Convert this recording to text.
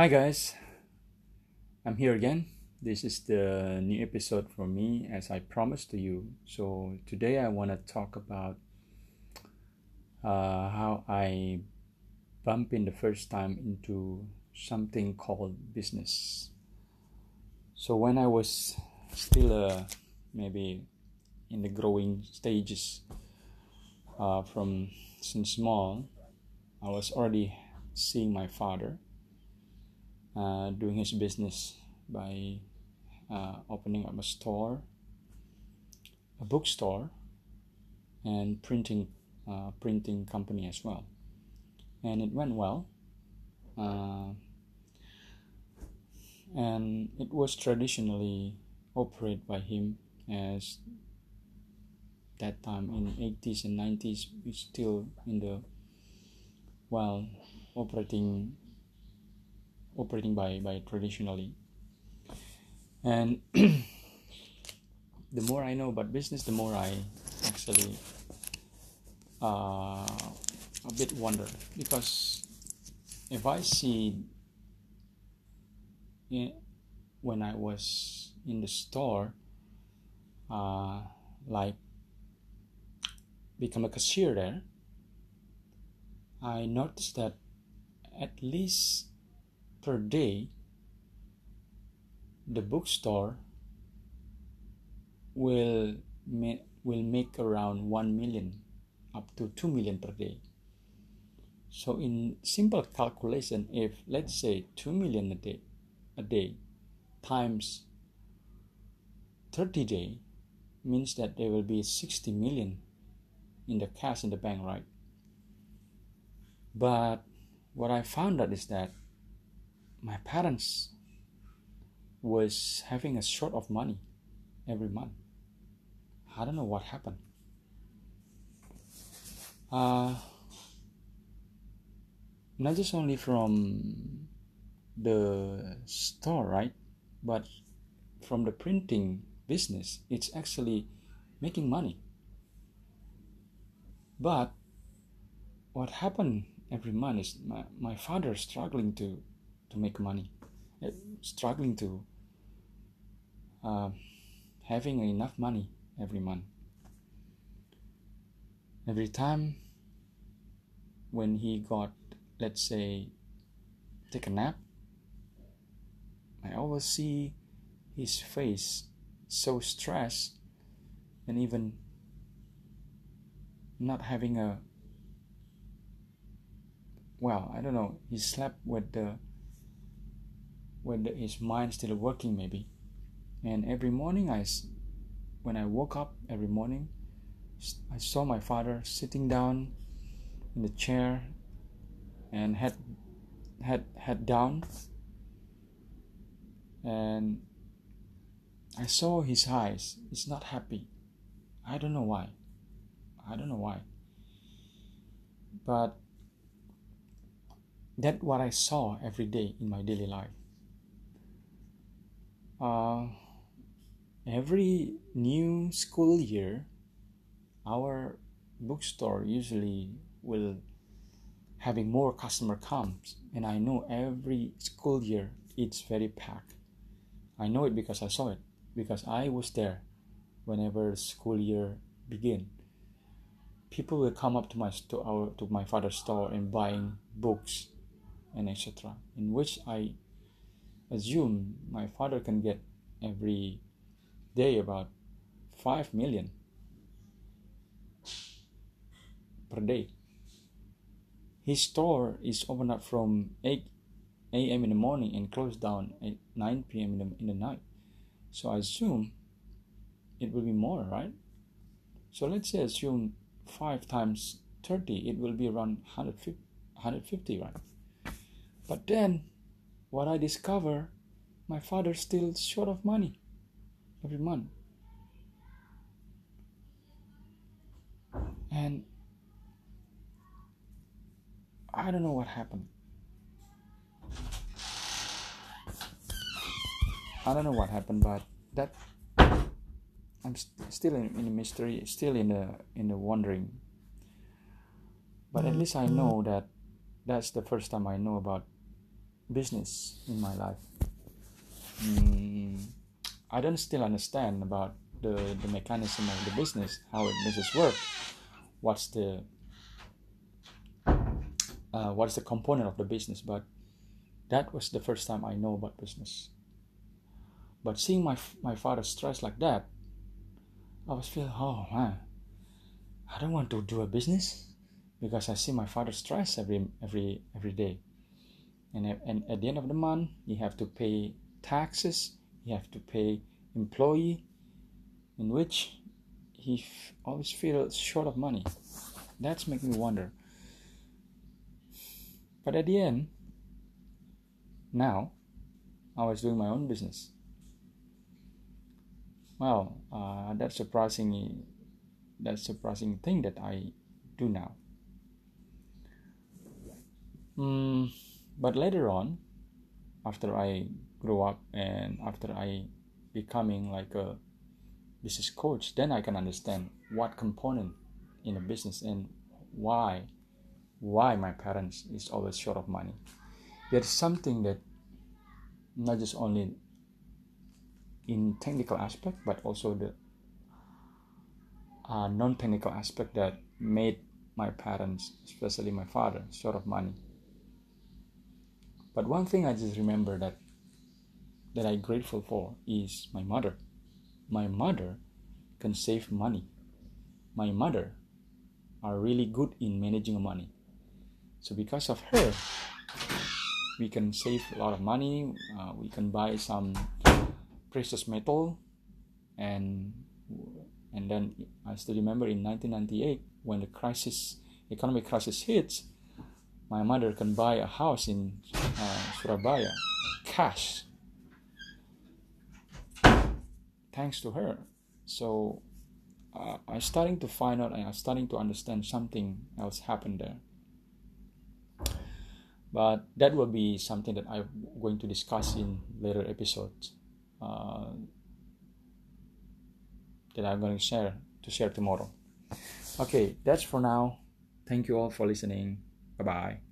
Hi guys, I'm here again. This is the new episode for me as I promised to you. So today I want to talk about uh, how I bump in the first time into something called business. So when I was still uh, maybe in the growing stages uh, from since small, I was already seeing my father uh, doing his business by uh, opening up a store, a bookstore, and printing uh, printing company as well. And it went well. Uh, and it was traditionally operated by him as that time in 80s and 90s we still in the well operating operating by by traditionally. And the more i know about business the more i actually uh, a bit wonder. Because if i see in, when i was in the store uh, like become a cashier there i noticed that at least per day the bookstore will ma- will make around 1 million up to 2 million per day. So in simple calculation if let's say 2 million a day a day times 30 day means that there will be 60 million in the cash in the bank right? But what i found out is that my parents was having a short of money every month. I don't know what happened. Uh, not just only from the store, right? But from the printing business, it's actually making money. But what happened every month is my, my father struggling to to make money, uh, struggling to uh, having enough money every month. Every time when he got, let's say, take a nap, I always see his face so stressed and even not having a well i don't know he slept with the the, his mind still working maybe. And every morning i when i woke up every morning i saw my father sitting down in the chair and head head head down. And i saw his eyes. He's not happy. I don't know why. I don't know why. But that's what i saw every day in my daily life uh, every new school year our bookstore usually will having more customer comes and i know every school year it's very packed. I know it because i saw it because i was there whenever school year begin. People will come up to my to our to my father's store and buying books and etc in which i assume my father can get every day about 5 million per day. His store is open up from 8 a.m. in the morning and closed down at 9 p.m. In the, in the night. So I assume it will be more, right? So let's say assume 5 times 30, it will be around 150, 150 right? But then what I discover, my father still short of money every month. And I don't know what happened. I don't know what happened, but that I'm st- still in, in a mystery, still in the in the wondering. But at least I know that that's the first time I know about business in my life. Mm, I don't still understand about the, the mechanism of the business, how it business work, what's the uh, what is the component of the business, but that was the first time I know about business. But seeing my my father stressed like that, I was feeling, oh man, I don't want to do a business because I see my father stress every every every day, and and at the end of the month, you have to pay taxes, you have to pay employee, in which he f- always feels short of money. That's make me wonder. But at the end, now, I was doing my own business. Well, uh, that's surprising. That's surprising thing that I do now. Mm, but later on, after I grow up and after I becoming like a business coach, then I can understand what component in a business and why why my parents is always short of money. There's something that not just only in technical aspect but also the uh, non-technical aspect that made my parents especially my father short of money but one thing i just remember that that i'm grateful for is my mother. My mother can save money. My mother are really good in managing money. So because of her we can save a lot of money. Uh, we can buy some precious metal and and then I still remember in 1998 when the crisis economic crisis hits my mother can buy a house in uh, Surabaya cash thanks to her so uh, I'm starting to find out and I'm starting to understand something else happened there but that will be something that I'm going to discuss in later episodes uh, that I'm going to share to share tomorrow. Okay, that's for now. Thank you all for listening. Bye bye.